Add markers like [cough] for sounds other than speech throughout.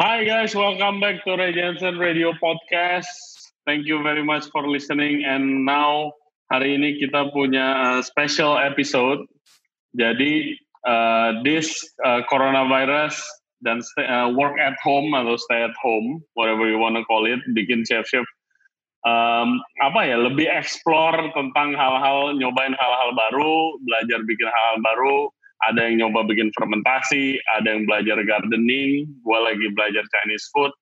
Hi guys, welcome back to Ray Jensen Radio Podcast. Thank you very much for listening. And now hari ini kita punya uh, special episode. Jadi uh, this uh, coronavirus dan stay, uh, work at home atau stay at home, whatever you want to call it, bikin chef-chef um, apa ya lebih explore tentang hal-hal nyobain hal-hal baru, belajar bikin hal-hal baru, ada yang nyoba bikin fermentasi, ada yang belajar gardening, gue lagi belajar Chinese food.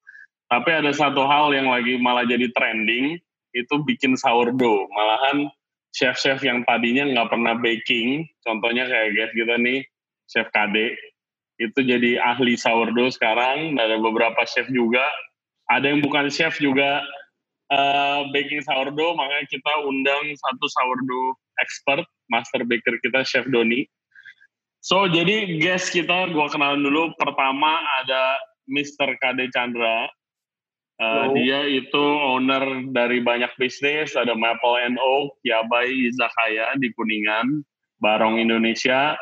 Tapi ada satu hal yang lagi malah jadi trending, itu bikin sourdough. Malahan chef-chef yang tadinya nggak pernah baking, contohnya kayak guys kita nih, chef KD, itu jadi ahli sourdough sekarang. Ada beberapa chef juga, ada yang bukan chef juga uh, baking sourdough, makanya kita undang satu sourdough expert, master baker kita, Chef Doni So, jadi guest kita gue kenalan dulu. Pertama ada Mr. KD Chandra. Uh, dia itu owner dari banyak bisnis, ada Maple and Oak, Yabai Izakaya di Kuningan, Barong Indonesia.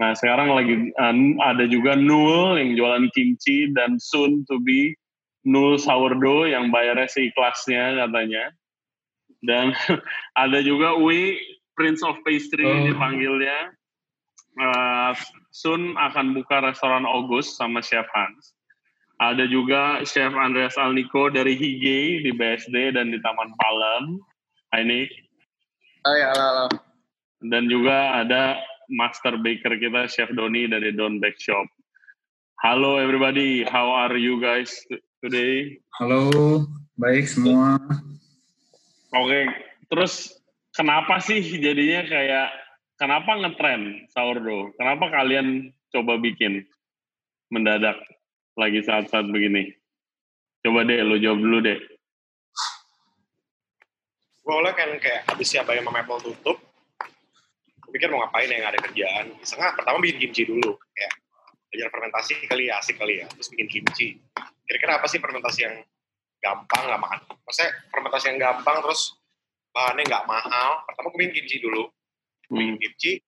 Nah sekarang lagi uh, ada juga Nul yang jualan kimchi dan soon to be Nul Sourdough yang bayarnya seikhlasnya katanya. Dan [laughs] ada juga Wi Prince of Pastry oh. dipanggilnya uh, soon akan buka restoran August sama Chef Hans. Ada juga Chef Andreas Alniko dari Hige di BSD dan di Taman Palem. Hai Nick. Hai, halo, halo. Dan juga ada Master Baker kita Chef Doni dari Don Back Shop. Halo everybody, how are you guys today? Halo, baik semua. Oke, okay. terus kenapa sih jadinya kayak kenapa ngetren sourdough? Kenapa kalian coba bikin mendadak lagi saat-saat begini? Coba deh, lo jawab dulu deh. Gue oleh kan kayak habis siapa yang Maple tutup, gue pikir mau ngapain ya, nggak ada kerjaan. Isengah pertama bikin kimchi dulu, kayak belajar fermentasi kali ya, asik kali ya, terus bikin kimchi. Kira-kira apa sih fermentasi yang gampang, nggak makan? Maksudnya fermentasi yang gampang, terus bahannya nggak mahal. Pertama gue bikin kimchi dulu booming kimchi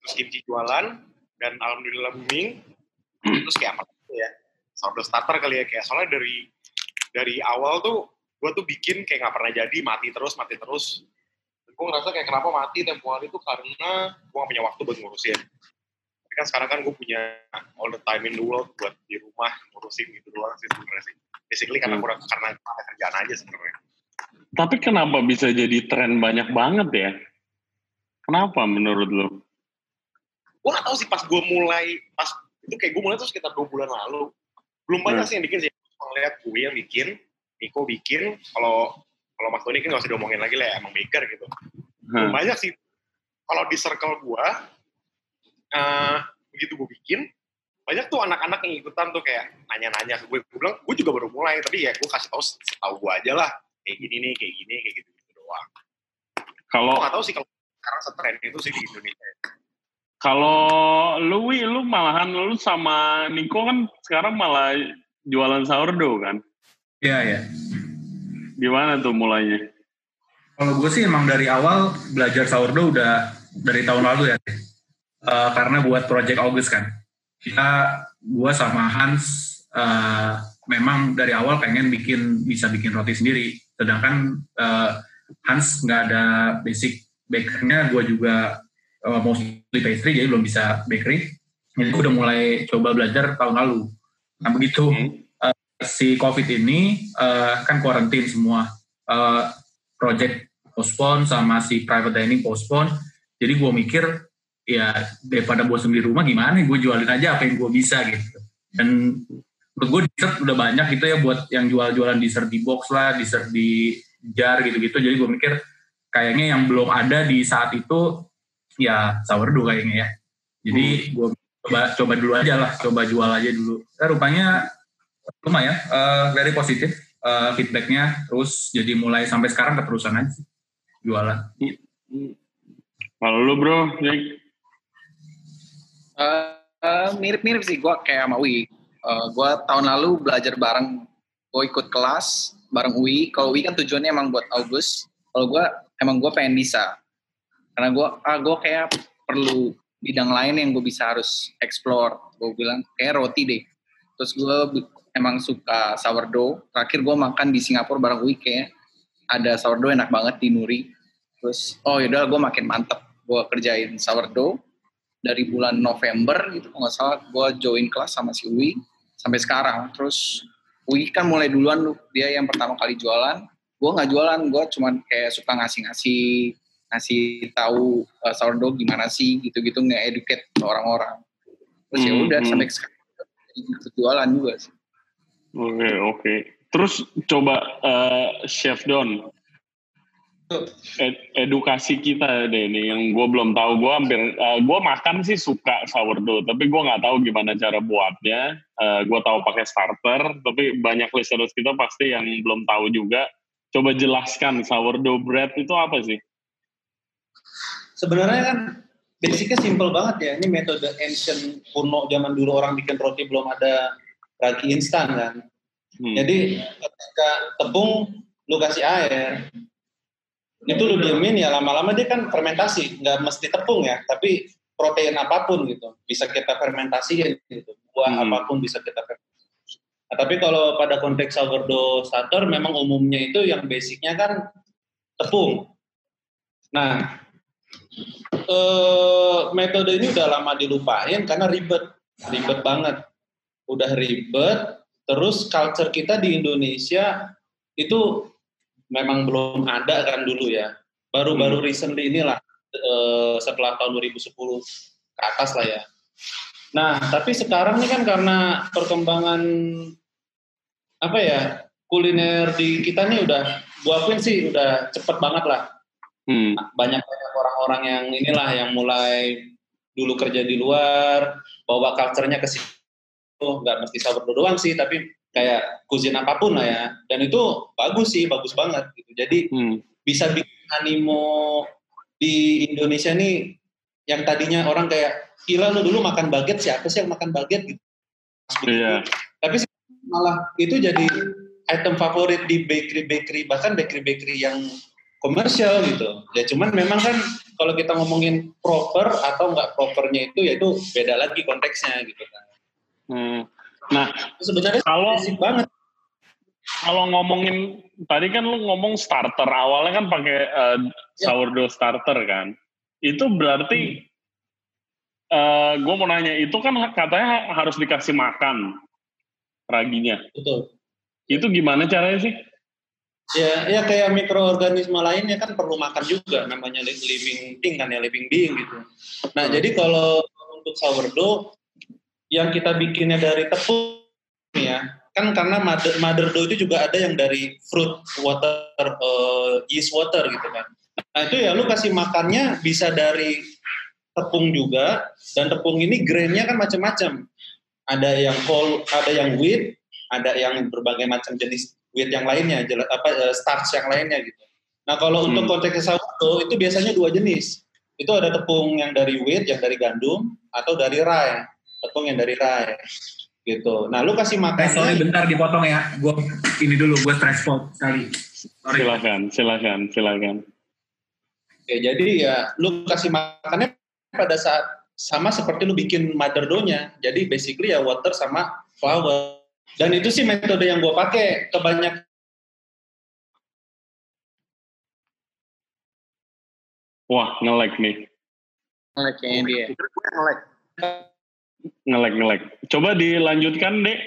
terus kimchi jualan dan alhamdulillah booming. Terus kayak apa ya sourdough starter kali ya kayak soalnya dari dari awal tuh gue tuh bikin kayak nggak pernah jadi mati terus mati terus. Gue ngerasa kayak kenapa mati tempo hari itu karena gue gak punya waktu buat ngurusin. Tapi kan sekarang kan gue punya all the time in the world buat di rumah ngurusin gitu doang sih sebenarnya sih. Basically karena kurang karena ada kerjaan aja sebenarnya. Tapi kenapa bisa jadi tren banyak banget ya Kenapa menurut lo? Gue gak tau sih pas gue mulai, pas itu kayak gue mulai tuh sekitar dua bulan lalu. Belum banyak hmm. sih yang bikin sih. Ngeliat gue yang bikin, Niko bikin, kalau kalau Mas Tony kan gak usah diomongin lagi lah, emang maker gitu. Hmm. Belum banyak sih. Kalau di circle gue, uh, begitu gue bikin, banyak tuh anak-anak yang ikutan tuh kayak nanya-nanya ke gue. Gue bilang, gue juga baru mulai, tapi ya gue kasih tau setahu gue aja lah. Kayak gini nih, kayak gini, kayak gitu, gitu doang. Kalau gak tau sih kalau sekarang setren itu sih di Indonesia. Kalau lu, lu malahan lu sama Niko kan sekarang malah jualan sourdough kan? Iya, iya. Gimana tuh mulainya? Kalau gue sih emang dari awal belajar sourdough udah dari tahun lalu ya. Uh, karena buat project August kan. Kita, gue sama Hans uh, memang dari awal pengen bikin bisa bikin roti sendiri. Sedangkan uh, Hans nggak ada basic bakernya gue juga uh, mostly pastry jadi belum bisa bakery jadi gue udah mulai coba belajar tahun lalu. Nah begitu hmm. uh, si covid ini uh, kan quarantine semua. Uh, project postpone sama si private dining postpone. Jadi gue mikir ya daripada bosan di rumah gimana gue jualin aja apa yang gue bisa gitu. Dan menurut gue dessert udah banyak gitu ya buat yang jual-jualan dessert di box lah dessert di jar gitu-gitu. Jadi gue mikir kayaknya yang belum ada di saat itu ya sourdough kayaknya ya. Jadi hmm. gue coba coba dulu aja lah, coba jual aja dulu. Eh, rupanya lumayan, uh, very positif uh, feedbacknya. Terus jadi mulai sampai sekarang keterusan aja jualan. Kalau lu bro, Nick? Uh, uh, mirip-mirip sih, gue kayak sama Wi. Uh, gue tahun lalu belajar bareng, gue ikut kelas bareng Wi. Kalau Wi kan tujuannya emang buat August. Kalau gue emang gue pengen bisa karena gue ah gue kayak perlu bidang lain yang gue bisa harus explore gue bilang kayak roti deh terus gue emang suka sourdough. Terakhir gue makan di Singapura bareng kayak ada sourdough enak banget di Nuri. Terus oh yaudah gue makin mantep. Gue kerjain sourdough dari bulan November gitu kalau nggak salah gue join kelas sama si Ui sampai sekarang. Terus Ui kan mulai duluan lu dia yang pertama kali jualan. Gue nggak jualan, gue cuman kayak suka ngasih-ngasih ngasih tahu uh, sourdough gimana sih gitu-gitu nge-educate orang-orang. Terus ya udah Hmm, sampai sekarang ikut jualan juga sih. Oke, oke. Terus coba eh, Chef Don, ed- edukasi kita deh nih yang gue belum tahu. Gue hampir, gue makan sih suka sourdough, tapi gue nggak tahu gimana cara buatnya. gue tahu pakai starter, tapi banyak listeners kita pasti yang belum tahu juga. Coba jelaskan sourdough bread itu apa sih? Sebenarnya kan basicnya simple banget ya. Ini metode ancient kuno zaman dulu orang bikin roti belum ada ragi instan kan. Hmm. Jadi ketika tepung lu kasih air, itu lu diemin ya lama-lama dia kan fermentasi, nggak mesti tepung ya, tapi protein apa pun gitu bisa kita fermentasiin gitu, buah Hmm. apa pun bisa kita fermentasi. Nah, tapi kalau pada konteks sourdough starter memang umumnya itu yang basicnya kan tepung. Nah, eh, metode ini udah lama dilupain karena ribet, ribet banget, udah ribet. Terus culture kita di Indonesia itu memang belum ada kan dulu ya. Baru-baru recently inilah eh, setelah tahun 2010 ke atas lah ya. Nah, tapi sekarang ini kan karena perkembangan apa ya kuliner di kita nih udah gua akuin sih udah cepet banget lah Hmm. banyak banyak orang-orang yang inilah yang mulai dulu kerja di luar bawa culture-nya ke situ nggak mesti sourdough doang sih tapi kayak cuisine apa pun lah ya dan itu bagus sih bagus banget gitu jadi Hmm. bisa bikin animo di Indonesia nih yang tadinya orang kayak gila lu dulu makan baget siapa sih yang makan baget gitu. Iya. tapi malah itu jadi item favorit di bakery-bakery bahkan bakery-bakery yang komersial gitu. Ya cuman memang kan kalau kita ngomongin proper atau nggak propernya itu ya itu beda lagi konteksnya gitu kan. Hmm. Nah, sebenarnya kalau banget. kalau ngomongin tadi kan lu ngomong starter awalnya kan pakai eh, sourdough starter kan itu berarti eh gue mau nanya itu kan katanya harus dikasih makan raginya. Betul. Itu gimana caranya sih? Ya ya kayak mikroorganisme lainnya kan perlu makan juga namanya li- living thing kan ya living being gitu. Nah Hmm. jadi kalau untuk sourdough yang kita bikinnya dari tepung ya kan karena mother, mother dough itu juga ada yang dari fruit water eh, yeast water gitu kan nah itu ya lu kasih makannya bisa dari tepung juga dan tepung ini grainnya kan macam-macam ada yang whole ada yang wheat ada yang berbagai macam jenis wheat yang lainnya apa eh, starch yang lainnya gitu nah kalau Hmm. untuk konteks sourdough itu biasanya dua jenis itu ada tepung yang dari wheat yang dari gandum atau dari rye tepung yang dari rye gitu nah lu kasih Eh, sorry makannya bentar dipotong ya. Gue ini dulu, gue stress spot sekali. Sorry. silakan silakan silakan Ya, jadi ya lu kasih makannya pada saat sama seperti lu bikin mother dough-nya. Jadi basically ya water sama flour. Dan itu sih metode yang gue pakai kebanyak wah ngelek nih Nge-lag kayaknya dia. Nge-lag. ngelek coba dilanjutkan deh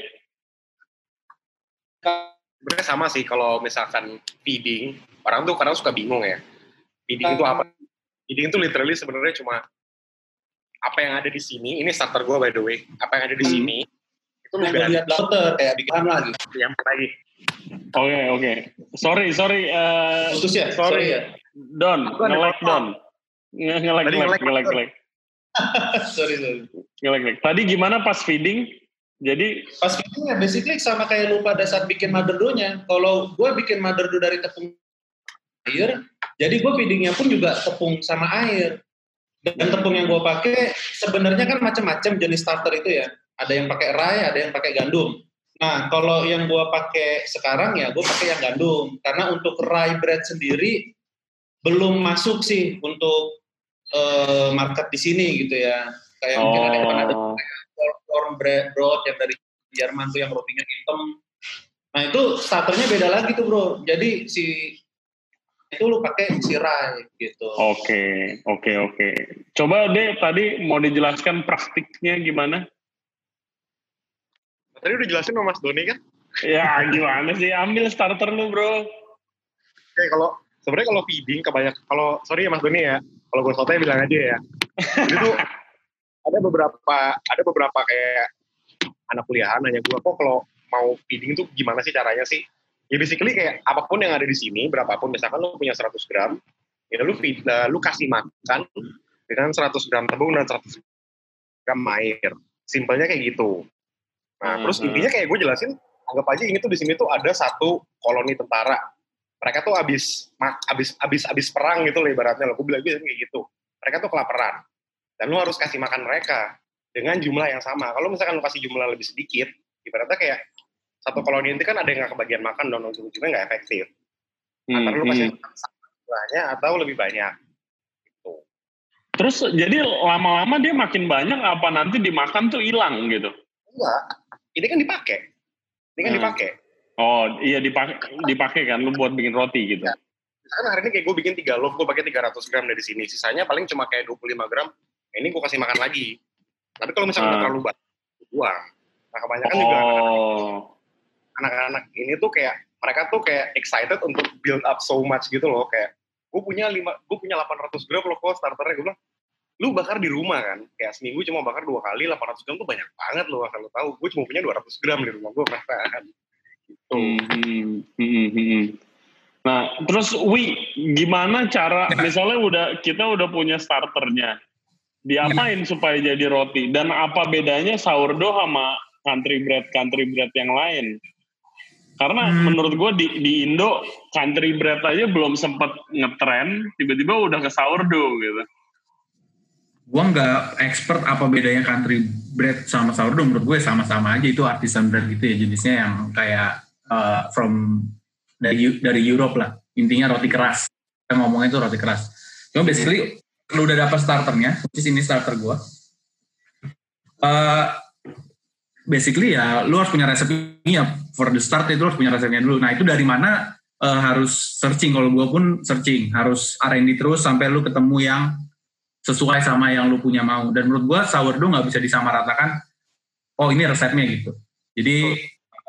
Sebenarnya sama sih kalau misalkan feeding, orang tuh kadang suka bingung ya. Feeding itu apa? Feeding itu literally sebenarnya cuma apa yang ada di sini. Ini starter gue by the way. Apa yang ada di Hmm. sini itu lebih lihat water kayak bikin lagi. yang lagi. oke oke sorry sorry eh, Putus ya? sorry Sorry ya? Don apa? Don Nge- ngelek Tadi ngelek ngelek, ngelek Don. ngelek [laughs] sorry, sorry. ngelek ngelek tadi gimana pas feeding jadi Pas itu ya basically sama kayak lu pada saat bikin mother dough-nya. Kalau gue bikin mother dough dari tepung air, jadi gue feedingnya pun juga tepung sama air. Dan tepung yang gue pakai sebenarnya kan macam-macam jenis starter itu ya. Ada yang pakai rye, ada yang pakai gandum. Nah, kalau yang gue pakai sekarang ya gue pakai yang gandum. Karena untuk rye bread sendiri belum masuk sih untuk eh, market di sini gitu ya. Kayak mungkin ada yang dengar oh corn- corn bread broad yang dari Jerman tuh yang rotinya hitam. Nah itu starternya beda lagi tuh bro. Jadi si itu lu pakai sirai gitu. Oke, oke, oke. Coba deh tadi mau dijelaskan praktiknya gimana? Tadi udah jelasin sama Mas Doni kan? Ya gimana sih? Ambil starter lu bro. Oke, kalau sebenarnya kalau feeding kebanyak kalau sorry ya Mas Doni ya, kalau gue sotoy bilang aja ya. Jadi tuh [laughs] ada beberapa ada beberapa kayak anak kuliahan nanya gue kok kalau mau feeding tuh gimana sih caranya sih? Ya basically kayak apa pun yang ada di sini, berapapun misalkan lu punya 100 gram, ya lu feed, uh, lu kasih makan dengan 100 gram tepung dan 100 gram air. Simpelnya kayak gitu. Nah, Hmm, terus hmm. intinya kayak gue jelasin, anggap aja ini tuh di sini tuh ada satu koloni tentara. Mereka tuh abis abis abis abis perang gitu loh ibaratnya loh. Gue bilang kayak gitu. Mereka tuh kelaparan. Dan lu harus kasih makan mereka dengan jumlah yang sama. Kalau misalkan lu kasih jumlah lebih sedikit, ibaratnya kayak satu koloni itu kan ada yang nggak kebagian makan dan ujung-ujungnya nggak efektif. Hmm, Antara lu kasih hmm. sama atau lebih banyak. Gitu. Terus jadi lama-lama dia makin banyak apa nanti dimakan tuh hilang gitu? Enggak. Ini kan dipakai. Ini kan Hmm. dipakai. Oh iya dipakai dipakai kan lu buat bikin roti gitu. Ya. Misalkan hari ini kayak gue bikin 3 loaf, gue pakai 300 gram dari sini. Sisanya paling cuma kayak 25 gram. Nah, ini gue kasih makan lagi. Tapi kalau misalkan Ah. udah terlalu banyak, buang. Nah kebanyakan juga Oh. Anak-anak ini tuh kayak mereka tuh kayak excited untuk build up so much gitu loh. Kayak gue punya lima gue punya 800 gram loh kok starternya. Gue bilang lu bakar di rumah kan? Kayak seminggu cuma bakar dua kali 800 gram tuh banyak banget loh asal lu tahu. Gue cuma punya 200 gram di rumah gue perasaan [laughs] gitu. Hmm, hmm, hmm, hmm. Nah, terus Wi, gimana cara misalnya udah kita udah punya starternya, diapain supaya jadi roti? Dan apa bedanya sourdough sama country bread country bread yang lain? Karena Hmm. menurut gue di, di Indo country bread aja belum sempat ngetren, tiba-tiba udah ke sourdough gitu. Gua nggak expert apa bedanya country bread sama sourdough. Menurut gue sama-sama aja itu artisan bread gitu ya jenisnya yang kayak uh, from dari dari Europe lah. Intinya roti keras. Kita ngomongnya itu roti keras. Cuma basically lu udah dapat starternya, di sini starter gua. Uh, basically ya lu harus punya resepnya for the start itu harus punya resepnya dulu. Nah itu dari mana uh, harus searching. Kalau gua pun searching, harus R&D terus sampai lu ketemu yang sesuai sama yang lu punya mau. Dan menurut gua sourdough nggak bisa disamaratakan. Oh ini resepnya gitu. Jadi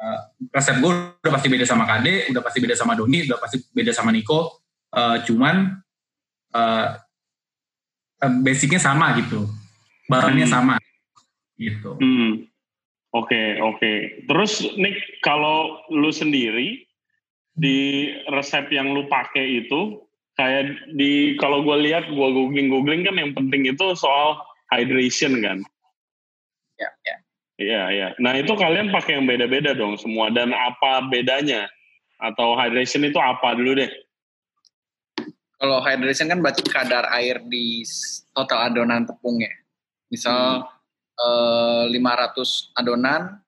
uh, resep gue udah pasti beda sama Kade, udah pasti beda sama Doni, udah pasti beda sama Niko. Uh, cuman uh, basicnya sama gitu, bahannya Hmm. sama gitu. Hmm. Oke, oke. Terus Nick, kalau lu sendiri di resep yang lu pakai itu kayak di kalau gue lihat gue googling googling kan yang penting itu soal hydration kan. Ya, ya. Iya, iya. Nah itu kalian pakai yang beda-beda dong semua dan apa bedanya? Atau hydration itu apa dulu deh? Kalau hydration kan berarti kadar air di total adonan tepungnya. Misal eh, 500 adonan,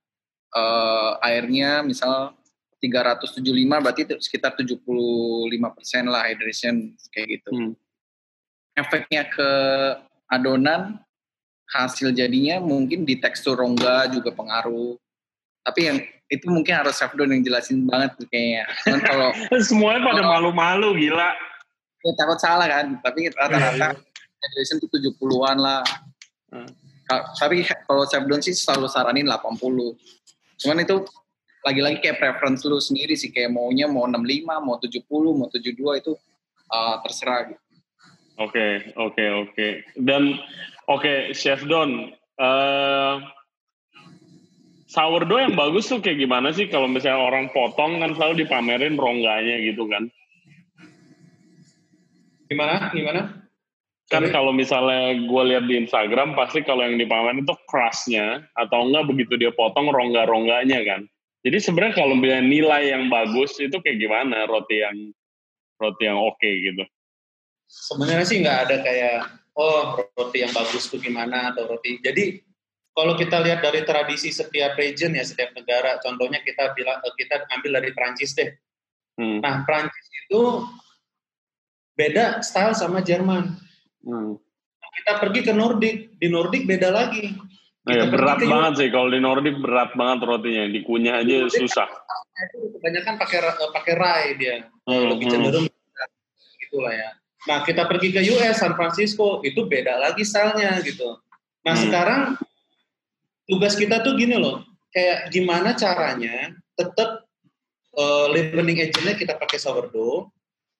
eh, airnya misal 375 berarti itu sekitar 75 persen lah hydration kayak gitu. Hmm. Efeknya ke adonan, hasil jadinya mungkin di tekstur rongga juga pengaruh. Tapi yang itu mungkin harus Chef Don yang jelasin banget kayaknya. Cuman kalau [laughs] Semuanya pada malu-malu gila. ya takut salah kan tapi rata-rata hydration tuh 70-an lah Hmm. Tapi kalau Chef Don sih selalu saranin 80 cuman itu lagi-lagi kayak preference lu sendiri sih kayak maunya mau 65 mau 70 mau 72 itu uh, terserah gitu. Oke, oke, oke. Dan oke, Chef Don, eh sourdough yang bagus tuh kayak gimana sih kalau misalnya orang potong kan selalu dipamerin rongganya gitu kan? Gimana? Gimana? Kan Sorry. kalau misalnya gue lihat di Instagram pasti kalau yang dipamerin itu crustnya atau enggak begitu dia potong rongga-rongganya kan. Jadi sebenarnya kalau bilang nilai yang bagus itu kayak gimana roti yang roti yang oke gitu. Sebenarnya sih nggak ada kayak oh roti yang bagus tuh gimana atau roti. Jadi kalau kita lihat dari tradisi setiap region ya setiap negara, contohnya kita bilang eh, kita ambil dari Prancis deh. Hmm. Nah Prancis itu beda style sama Jerman. Hmm. Kita pergi ke Nordik, di Nordik beda lagi. Ya, Kita berat ke banget sih kalau di Nordic berat banget rotinya, dikunyah aja Nordic susah. itu kebanyakan pakai eh, pakai rai dia Hmm, lebih hmm. cenderung gitulah ya. Nah kita pergi ke US San Francisco itu beda lagi stylenya gitu. Nah Hmm. sekarang tugas kita tuh gini loh, kayak gimana caranya tetap uh, leavening agentnya kita pakai sourdough,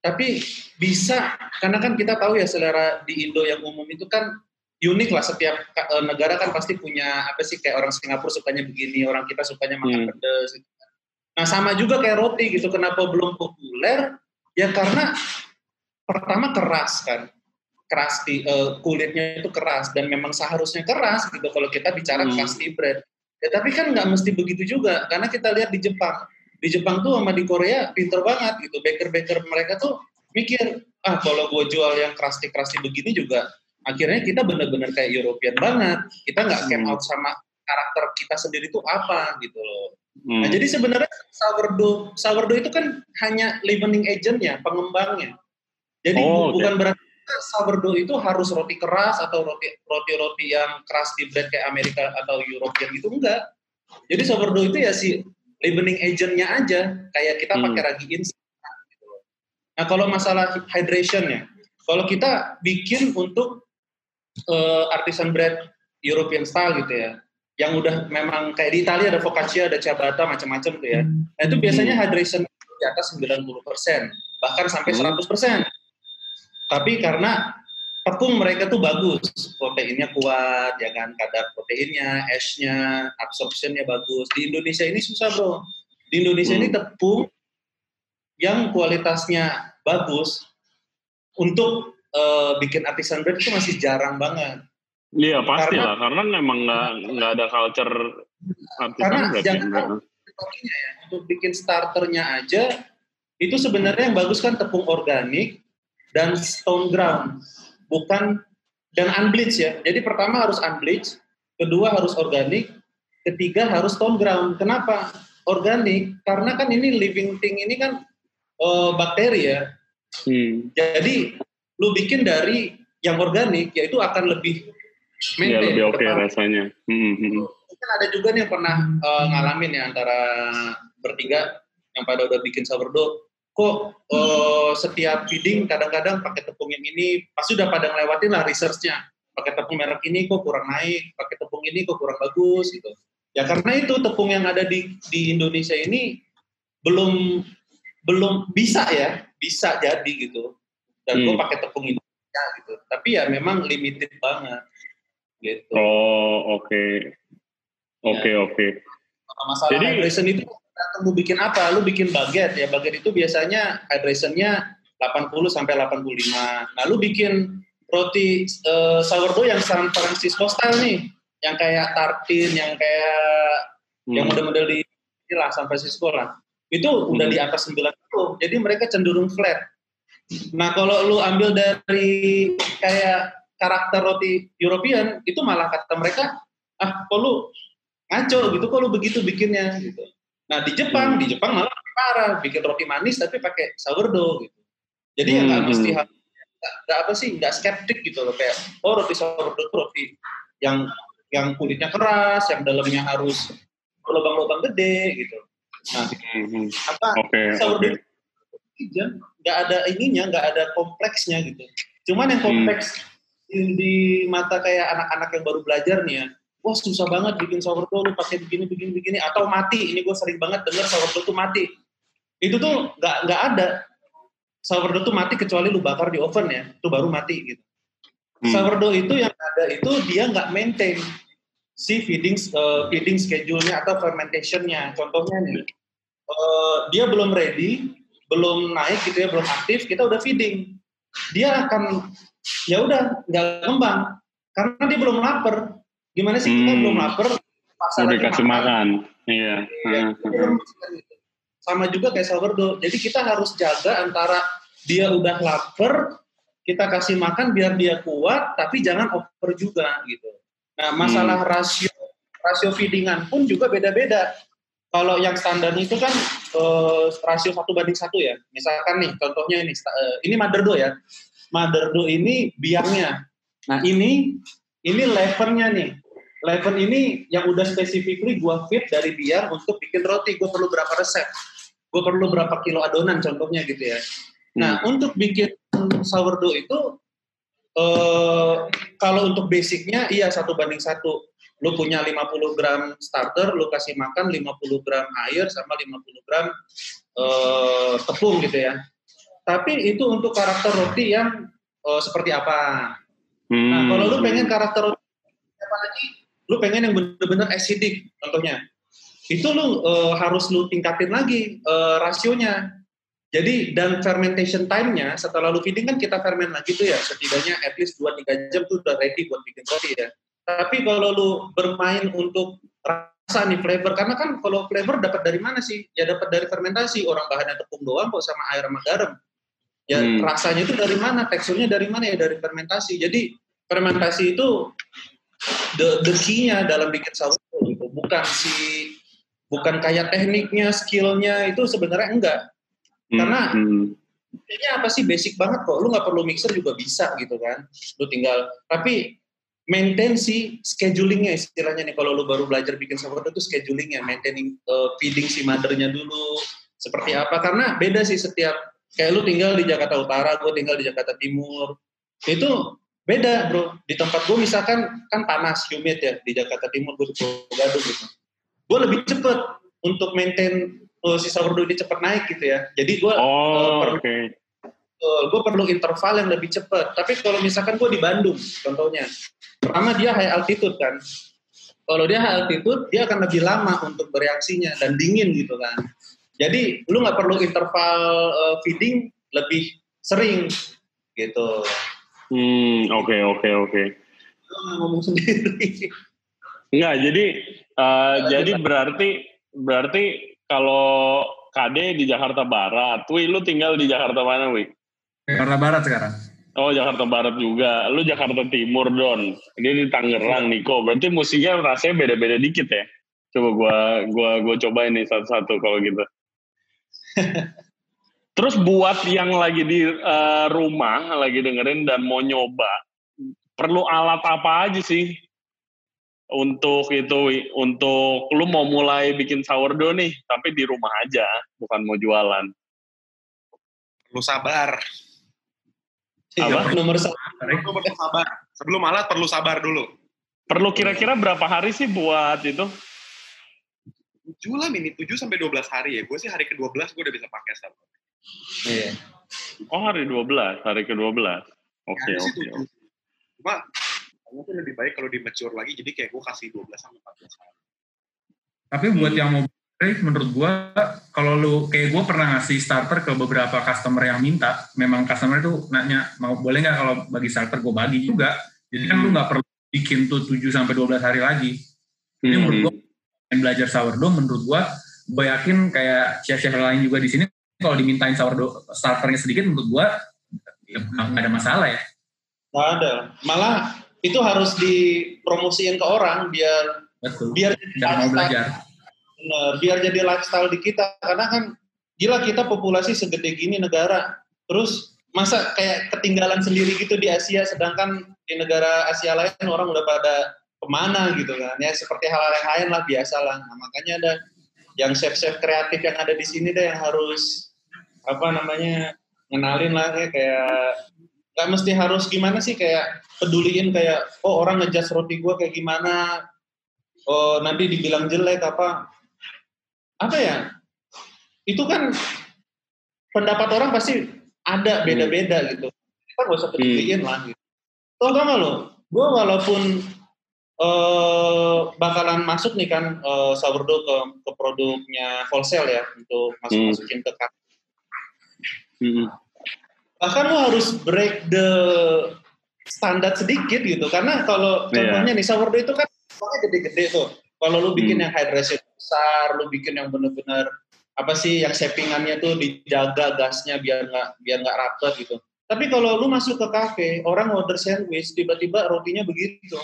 tapi bisa karena kan kita tahu ya selera di Indo yang umum itu kan unik lah setiap uh, negara kan pasti punya apa sih kayak orang Singapura sukanya begini, orang kita sukanya makan Hmm. pedas. Gitu. Nah sama juga kayak roti gitu, kenapa belum populer? Ya karena pertama keras kan, keras di uh, kulitnya itu keras dan memang seharusnya keras gitu kalau kita bicara Hmm. crusty bread. Ya tapi kan nggak mesti begitu juga karena kita lihat di Jepang, di Jepang tuh sama di Korea pinter banget gitu, baker-baker mereka tuh mikir ah kalau gue jual yang crusty-crusty begini juga akhirnya kita bener-bener kayak European banget, kita nggak Hmm. out sama karakter kita sendiri tuh apa gitu loh. Hmm. Nah, jadi sebenarnya sourdough, sourdough itu kan hanya leavening agentnya, pengembangnya. Jadi Oh, bu- bukan berarti sourdough itu harus roti keras atau roti roti-roti yang keras di bread kayak Amerika atau European gitu enggak. Jadi sourdough itu ya si leavening agentnya aja, kayak kita Hmm. pakai ragi instan. Gitu. Nah kalau masalah hydration ya, kalau kita bikin untuk eh, artisan bread European style gitu ya, yang udah memang kayak di Italia ada focaccia, ada ciabatta, macam-macam tuh ya. Nah itu biasanya hydration di atas 90%, bahkan sampai Hmm. 100%. Tapi karena tepung mereka tuh bagus, proteinnya kuat, ya kan, kadar proteinnya, ash-nya, absorption-nya bagus. Di Indonesia ini susah bro. Di Indonesia ini tepung yang kualitasnya bagus untuk eh, bikin artisan bread itu masih jarang banget. Iya pasti Karena- lah, karena memang nggak nggak ada culture artisan Karena bread jangan. Toppingnya ya, untuk bikin starternya aja itu sebenarnya yang bagus kan tepung organik dan stone ground, bukan dan unbleached ya. Jadi pertama harus unbleached, kedua harus organik, ketiga harus stone ground. Kenapa? Organik karena kan ini living thing ini kan eh, bakteri ya. Hmm. Jadi lu bikin dari yang organik yaitu akan lebih Ya maintain, lebih oke bertahan. rasanya. Hmm, hmm. kan ada juga nih yang pernah eh, ngalamin ya antara bertiga yang pada udah bikin sourdough kok eh, setiap feeding kadang-kadang pakai tepung yang ini pasti udah pada ngelewatin lah researchnya pakai tepung merek ini kok kurang naik pakai tepung ini kok kurang bagus gitu ya karena itu tepung yang ada di di Indonesia ini belum belum bisa ya bisa jadi gitu dan gue Hmm. pakai tepung Indonesia gitu tapi ya memang limited banget gitu Oh oke, oke Ya. oke. Nah, masalah Jadi- hydration itu tergantung lu bikin apa? Lu bikin baget ya baget itu biasanya hydrationnya 80 sampai 85 nah lu bikin roti eh, sourdough yang San Francisco style nih. Yang kayak tartin yang kayak yang Hmm. model-model di lah San Francisco lah. Itu udah Hmm. di atas 90 jadi mereka cenderung flat. Nah kalau lu ambil dari kayak karakter roti European itu malah kata mereka ah kok lu ngaco gitu? Kok lu begitu bikinnya? Gitu nah di Jepang Hmm. di Jepang malah lebih parah bikin roti manis tapi pakai sourdough gitu jadi ya nggak Hmm, mesti hmm. harus- nggak apa sih nggak skeptik gitu loh kayak oh roti sourdough itu roti yang yang kulitnya keras yang dalamnya harus lubang-lubang gede gitu nah Hmm, hmm. apa oke. sourdough aja nggak ada ininya nggak ada kompleksnya gitu cuman yang Hmm. kompleks di, di mata kayak anak-anak yang baru belajar nih ya wah susah banget bikin sourdough lu pakai begini begini begini atau mati ini gue sering banget dengar sourdough tuh mati itu tuh nggak nggak ada sourdough tuh mati kecuali lu bakar di oven ya itu baru mati gitu Hmm. sourdough itu yang ada itu dia nggak maintain si feeding eh, feeding schedule-nya atau fermentation-nya. Contohnya nih, eh, dia belum ready, belum naik gitu ya, belum aktif, kita udah feeding. Dia akan ya udah nggak kembang karena dia belum lapar. Gimana sih kita Hmm. belum lapar? Udah lagi dikasih makan. Iya. Ya, Hmm, hmm. sama juga kayak sourdough. Jadi kita harus jaga antara dia udah lapar, kita kasih makan biar dia kuat, tapi jangan over juga gitu. Nah masalah rasio rasio feedingan pun juga beda-beda. Kalau yang standar itu kan eh, rasio satu banding satu ya. Misalkan nih contohnya ini, eh, ini mother dough ya. Mother dough ini biangnya. Nah ini ini levernya nih. Leven ini yang udah specifically gue fit dari dia untuk bikin roti. Gue perlu berapa resep? Gue perlu berapa kilo adonan contohnya gitu ya. Nah, untuk bikin sourdough itu eh kalau untuk basicnya iya satu banding satu. Lu punya 50 gram starter, lu kasih makan 50 gram air sama 50 gram eh, tepung gitu ya. Tapi itu untuk karakter roti yang eh, seperti apa? Hmm. Nah, kalau lu pengen karakter roti apa lagi? Lu pengen yang bener-bener acidic contohnya. Itu lu eh, harus lu tingkatin lagi eh, rasionya. Jadi dan fermentation time-nya setelah lu feeding kan kita ferment lagi tuh ya setidaknya at least 2-3 jam tuh udah ready buat bikin roti ya. Tapi kalau lu bermain untuk rasa nih flavor karena kan kalau flavor dapat dari mana sih? Ya dapat dari fermentasi. Orang bahannya tepung doang kok sama air sama garam. Ya Hmm. rasanya itu dari mana? Teksturnya dari mana ya dari fermentasi. Jadi fermentasi itu the the key-nya dalam bikin sourdough gitu. Bukan si bukan kayak tekniknya, skillnya itu sebenarnya enggak. karena- Hmm. Kayaknya apa sih basic banget kok. Lu nggak perlu mixer juga bisa gitu kan. Lu tinggal tapi maintain si schedulingnya istilahnya nih kalau lu baru belajar bikin sourdough itu schedulingnya, maintaining uh, feeding si mothernya dulu seperti apa karena beda sih setiap kayak lu tinggal di Jakarta Utara, gue tinggal di Jakarta Timur itu beda bro di tempat gue misalkan kan panas humid ya di Jakarta Timur gue di Gadung gitu gue lebih cepet untuk maintain uh, si sourdough ini cepet naik gitu ya jadi gue Oh, perlu- oke. gue perlu interval yang lebih cepat. Tapi kalau misalkan gue di Bandung, contohnya, pertama dia high altitude kan. Kalau dia high altitude, dia akan lebih lama untuk bereaksinya dan dingin gitu kan. Jadi lu nggak perlu interval uh, feeding lebih sering gitu. Hmm, oke oke oke. Lu nggak ngomong sendiri. Enggak, jadi eh, jadi berarti berarti kalau KD di Jakarta Barat, Wi lu tinggal di Jakarta mana, Wi? Jakarta Barat sekarang. Oh Jakarta Barat juga, lu Jakarta Timur Don. Dia di Tangerang, Niko. Berarti musiknya rasanya beda-beda dikit ya? Coba gua gua gua cobain nih satu-satu kalau gitu. [laughs] Terus buat yang lagi di eh, rumah, lagi dengerin dan mau nyoba, perlu alat apa aja sih untuk itu untuk lu mau mulai bikin sourdough nih, tapi di rumah aja, bukan mau jualan. Perlu sabar. Apa? Nomor satu. Perlu perlu sabar. Sebelum alat perlu sabar dulu. Perlu kira-kira berapa hari sih buat itu? 7 lah ini, 7 sampai 12 hari ya. Gue sih hari ke-12 gue udah bisa pakai starter. Iya. Oh hari 12, hari ke-12. Oke, Ada sih oke. 7. Cuma kayaknya tuh lebih baik kalau di mature lagi, jadi kayak gue kasih 12 sampai 14 hari. Tapi buat yang mau beli, menurut gua kalau lu kayak gua pernah ngasih starter ke beberapa customer yang minta, memang customer itu nanya mau boleh nggak kalau bagi starter gua bagi juga. Jadi kan lu nggak perlu bikin tuh 7 sampai 12 hari lagi. Ini menurut gua yang belajar sourdough menurut gua gue yakin kayak chef-chef lain juga di sini kalau dimintain sourdough starternya sedikit menurut gua ya nggak ada masalah ya. Nggak ada. Malah itu harus dipromosiin ke orang biar Betul. biar Dan mau belajar. Biar jadi lifestyle di kita karena kan gila kita populasi segede gini negara terus masa kayak ketinggalan sendiri gitu di Asia sedangkan di negara Asia lain orang udah pada ke mana gitu kan ya seperti hal-hal yang lain lah biasa lah nah, makanya ada yang chef-chef kreatif yang ada di sini deh yang harus apa namanya ngenalin lah kayak kayak nggak mesti harus gimana sih kayak peduliin kayak oh orang ngejudge roti gua kayak gimana oh nanti dibilang jelek apa. Apa ya itu kan pendapat orang pasti ada beda-beda gitu. Kita gak usah peduliin lah gitu. Tau gak lo gue walaupun eh, bakalan masuk nih kan eh, sourdough ke, ke produknya wholesale ya untuk masuk masukin ke cup. Hmm. bahkan lo harus break the standar sedikit gitu karena kalau Iya. contohnya nih sourdough itu kan pokoknya gede-gede tuh kalau lu bikin Hmm. yang hydration besar lu bikin yang bener-bener apa sih yang shapingannya tuh dijaga gasnya biar nggak biar nggak rapet gitu tapi kalau lu masuk ke kafe orang order sandwich tiba-tiba rotinya begitu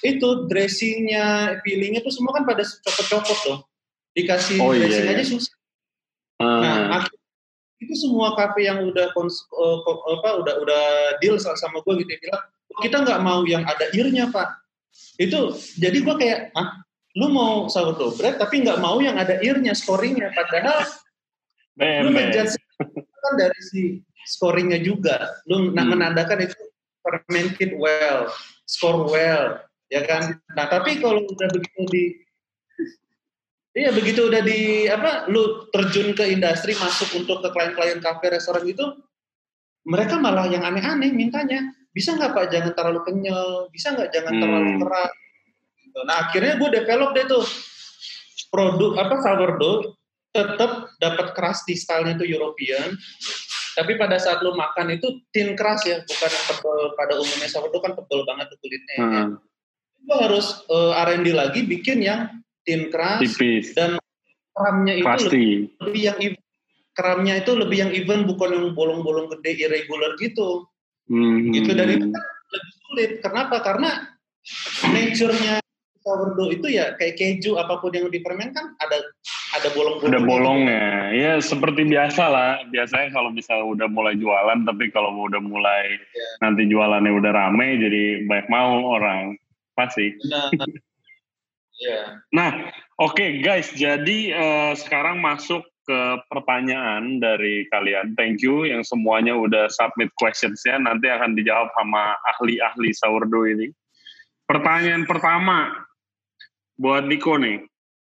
itu dressingnya feelingnya tuh semua kan pada copot-copot tuh dikasih Oh, iya, dressing iya. aja susah Ah, Nah, ak- itu semua kafe yang udah kons- ko- apa udah udah deal sama sama gue gitu dia bilang kita nggak mau yang ada earnya pak Itu jadi gue kayak, ah, lu mau sourdough bread tapi nggak mau yang ada earnya, scoringnya. Padahal lu ngejudge kan dari si scoringnya juga. Lu Hmm. menandakan itu fermented well, score well, ya kan? Nah tapi kalau udah begitu di Iya begitu udah di apa lu terjun ke industri masuk untuk ke klien-klien kafe restoran itu mereka malah yang aneh-aneh mintanya. Bisa nggak pak jangan terlalu kenyal? Bisa nggak jangan Hmm. terlalu keras? Nah akhirnya gue develop deh tuh. Produk apa sourdough tetap dapat keras di stylenya itu European. Tapi pada saat lu makan itu thin keras ya bukan yang tebel pada umumnya sourdough kan tebel banget tuh kulitnya ya. Hmm, lu harus eh, R&D lagi bikin yang thin keras tipis, dan keramnya itu pasti. lebih yang even. keramnya itu lebih yang even bukan yang bolong-bolong gede irregular gitu Hmm. gitu dan itu kan lebih sulit kenapa karena nature-nya sourdough itu ya kayak keju apa pun yang difermen kan ada ada bolong-bolong Ada bolongnya. Ya seperti biasa lah. Biasanya kalau misalnya udah mulai jualan, tapi kalau udah mulai Iya. nanti jualannya udah rame, jadi banyak mau orang. Pasti. nah ya Nah, oke guys, jadi eh, sekarang masuk ke pertanyaan dari kalian. Thank you yang semuanya udah submit questions-nya. Nanti akan dijawab sama ahli-ahli sourdough ini. Pertanyaan pertama buat Niko nih.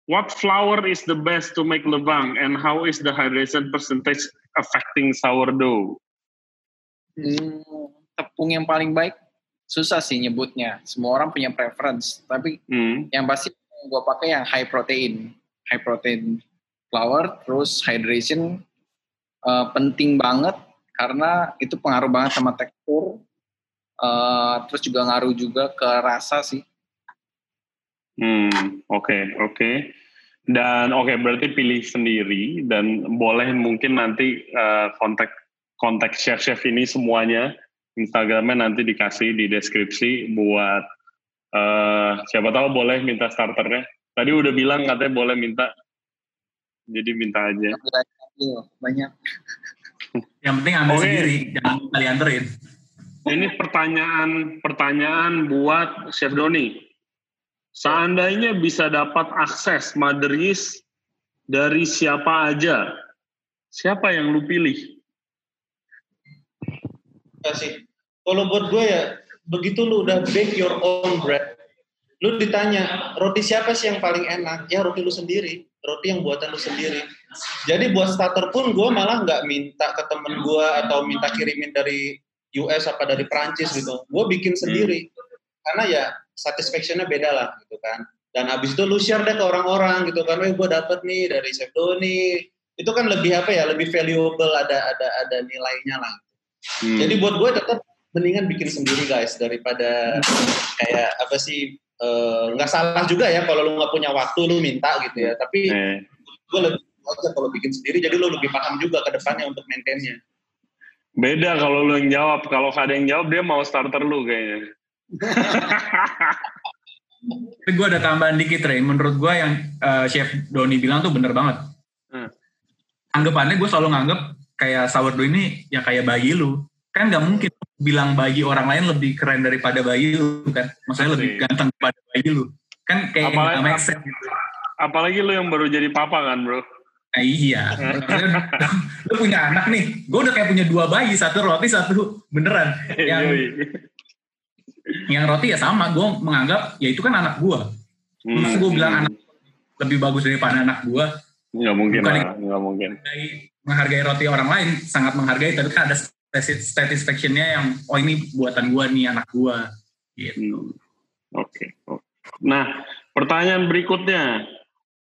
What flour is the best to make lebang and how is the hydration percentage affecting sourdough? Hmm, tepung yang paling baik susah sih nyebutnya. Semua orang punya preference, tapi Hmm. yang pasti gue pakai yang high protein, high protein flour, terus hydration eh, penting banget karena itu pengaruh banget sama tekstur, eh, terus juga ngaruh juga ke rasa sih. Hmm, oke, oke. Dan oke, berarti pilih sendiri dan boleh mungkin nanti eh, kontak kontak chef-chef ini semuanya Instagramnya nanti dikasih di deskripsi buat eh siapa tahu boleh minta starternya. Tadi udah bilang katanya boleh minta, jadi minta aja. Banyak. [laughs] Yang penting ambil Oke. sendiri, jangan kalian anterin. Ini pertanyaan pertanyaan buat Chef Doni. Seandainya bisa dapat akses Yeast dari siapa aja, siapa yang lu pilih? Enggak sih. Kalau buat gue ya, begitu lu udah bake your own bread, lu ditanya, roti siapa sih yang paling enak? Ya roti lu sendiri, roti yang buatan lu sendiri. Jadi buat starter pun gue malah nggak minta ke temen gue atau minta kirimin dari US apa dari Prancis gitu. Gue bikin sendiri. Karena ya satisfaction-nya beda lah gitu kan. Dan abis itu lu share deh ke orang-orang gitu kan. Weh gue dapet nih dari Chef Doni. Itu kan lebih apa ya, lebih valuable, ada ada ada nilainya lah. Hmm. Jadi buat gue tetap mendingan bikin sendiri guys daripada kayak apa sih eh, nggak salah juga ya kalau lu nggak punya waktu lu minta gitu ya. Tapi Eh, gue lebih aja kalau bikin sendiri jadi lu lebih paham juga ke depannya untuk maintainnya. beda kalau lu yang jawab. Kalau ada yang jawab dia mau starter lu kayaknya. Tapi gue ada tambahan dikit, Ray. Menurut gue yang eh, Chef Doni bilang tuh bener banget. Hmm. Anggapannya gue selalu nganggep kayak sourdough ini ya kayak bayi lu. Kan nggak mungkin bilang bayi orang lain lebih keren daripada bayi lu kan. Maksudnya lebih Pasti. ganteng daripada bayi lu. Kan kayak Apalagi- nggak make sense gitu. Apalagi lu yang baru jadi papa kan bro. Nah, iya. Lu punya anak nih. Gue udah kayak punya dua bayi. Satu roti, satu beneran. [laughs] Yang, yang roti ya sama. Gue menganggap ya itu kan anak gue. Masa gue bilang anak lebih bagus daripada anak gue. Nggak mungkin Bukan lah, nggak mungkin. menghargai, menghargai roti orang lain sangat menghargai tapi kan ada satisfaction-nya yang oh ini buatan gua nih anak gua gitu. Hmm. Oke. oke. Nah, pertanyaan berikutnya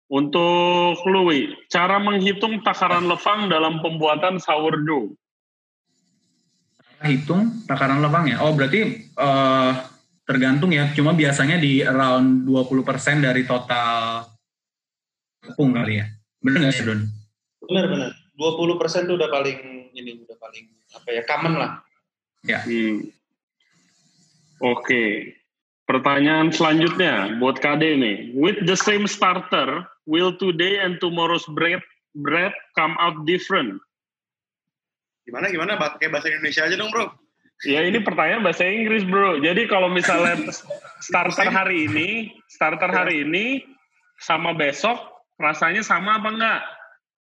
untuk Louis, cara menghitung takaran levang dalam pembuatan sourdough. hitung takaran levang ya oh berarti eh, tergantung ya cuma biasanya di around 20% dari total tepung kali ya bener nggak sih Don? Benar-benar. 20% itu udah paling ini udah paling apa ya common lah. Hmm. Oke. Pertanyaan selanjutnya buat KD nih. With the same starter, will today and tomorrow's bread bread come out different? Gimana gimana? Pakai bahasa Indonesia aja dong bro. Ya ini pertanyaan bahasa Inggris bro. Jadi kalau misalnya starter hari ini, starter hari ini sama besok rasanya sama apa enggak?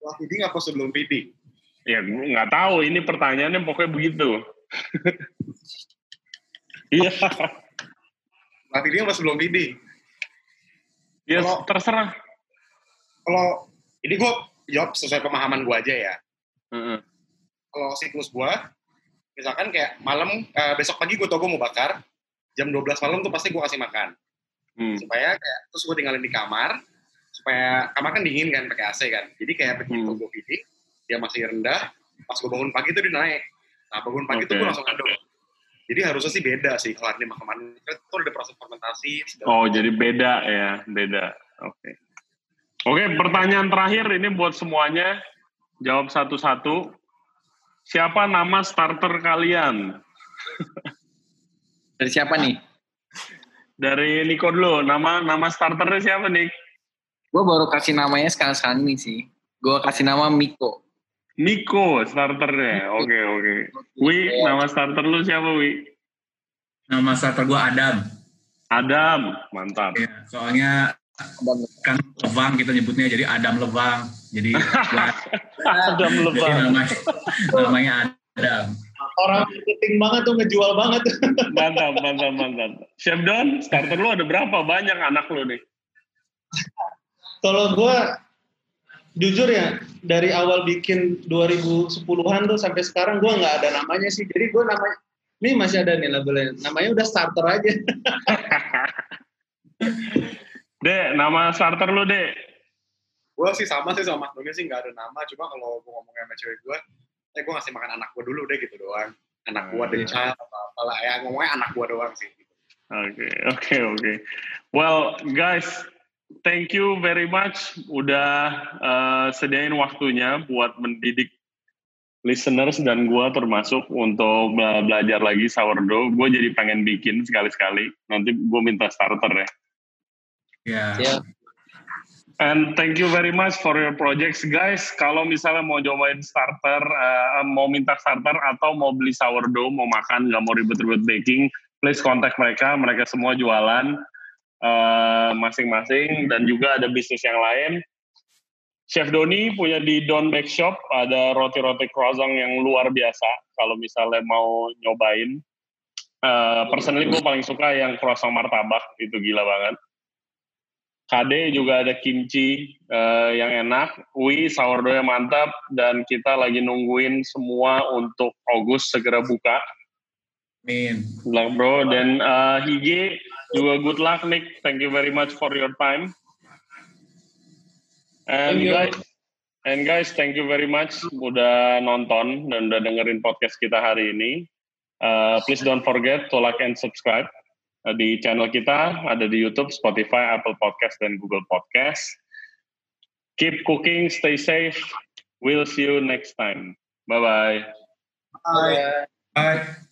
Wah, feeding apa sebelum feeding? Ya nggak tahu. Ini pertanyaannya pokoknya begitu. [laughs] Iya. Nah, feeding apa sebelum feeding? Ya Kalau- terserah. Kalau ini gue jawab sesuai pemahaman gue aja ya. Heeh. Kalau siklus gue, misalkan kayak malam, eh, besok pagi gue tau gue mau bakar, jam 12 malam tuh pasti gue kasih makan. Hmm. Supaya kayak, terus gue tinggalin di kamar, supaya kamar kan dingin kan, pakai AC kan. Jadi kayak begitu Hmm. gue feeding, dia masih rendah, pas gue bangun pagi tuh dia naik. Nah, bangun pagi tuh Oke. gue langsung aduk. Jadi harusnya sih beda sih kalau ini makanan itu udah proses fermentasi. Oh jadi beda ya, beda. Oke. Oke, pertanyaan terakhir ini buat semuanya. Jawab satu-satu. Siapa nama starter kalian? Dari siapa nih? Dari Niko dulu. Nama nama starternya siapa nih? Gue baru kasih namanya sekarang-sekarang ini sih. Gue kasih nama Miko. Niko starternya. Oke oke. Wi, nama starter lu siapa Wi? Nama starter gue Adam. Adam, mantap. Ya, soalnya Adam. kan Levang kita nyebutnya jadi Adam Levang. Jadi [laughs] gua, Adam jadi lebah. namanya, namanya Adam. Orang marketing banget tuh ngejual banget. Mantap, mantap, mantap. Chef Don, starter lu ada berapa? Banyak anak lu nih. Kalau gue jujur ya dari awal bikin 2010-an tuh sampai sekarang gue nggak ada namanya sih. Jadi gue namanya ini masih ada nih labelnya. Namanya udah starter aja. [laughs] Dek, nama starter lu, Dek. gue sih sama sih sama Mas sih nggak ada nama cuma kalau gue ngomongnya sama cewek gue eh gue ngasih makan anak gue dulu deh gitu doang anak gue Hmm, deh iya. child apa apalah ya ngomongnya anak gue doang sih Oke, oke, oke. Well, guys, thank you very much udah uh, sediain waktunya buat mendidik listeners dan gua termasuk untuk bela- belajar lagi sourdough. Gue jadi pengen bikin sekali-sekali. Nanti gue minta starter ya. Ya. Ya. And thank you very much for your projects, guys. Kalau misalnya mau cobain starter, eh, mau minta starter atau mau beli sourdough, mau makan, nggak mau ribet-ribet baking, please kontak mereka. Mereka semua jualan eh, masing-masing dan juga ada bisnis yang lain. Chef Doni punya di Don Bake Shop ada roti-roti croissant yang luar biasa. Kalau misalnya mau nyobain, Eh, personally gue paling suka yang croissant martabak itu gila banget. KD juga ada kimchi eh, yang enak, Wi sourdough yang mantap, dan kita lagi nungguin semua untuk August segera buka. Amin. Luck bro, dan eh, Hige juga good luck Nick, thank you very much for your time. And guys, and guys, thank you very much udah nonton dan udah dengerin podcast kita hari ini. Eh, please don't forget to like and subscribe uh, di channel kita ada di YouTube, Spotify, Apple Podcast dan Google Podcast. Keep cooking, stay safe. We'll see you next time. Bye bye. Bye. Bye.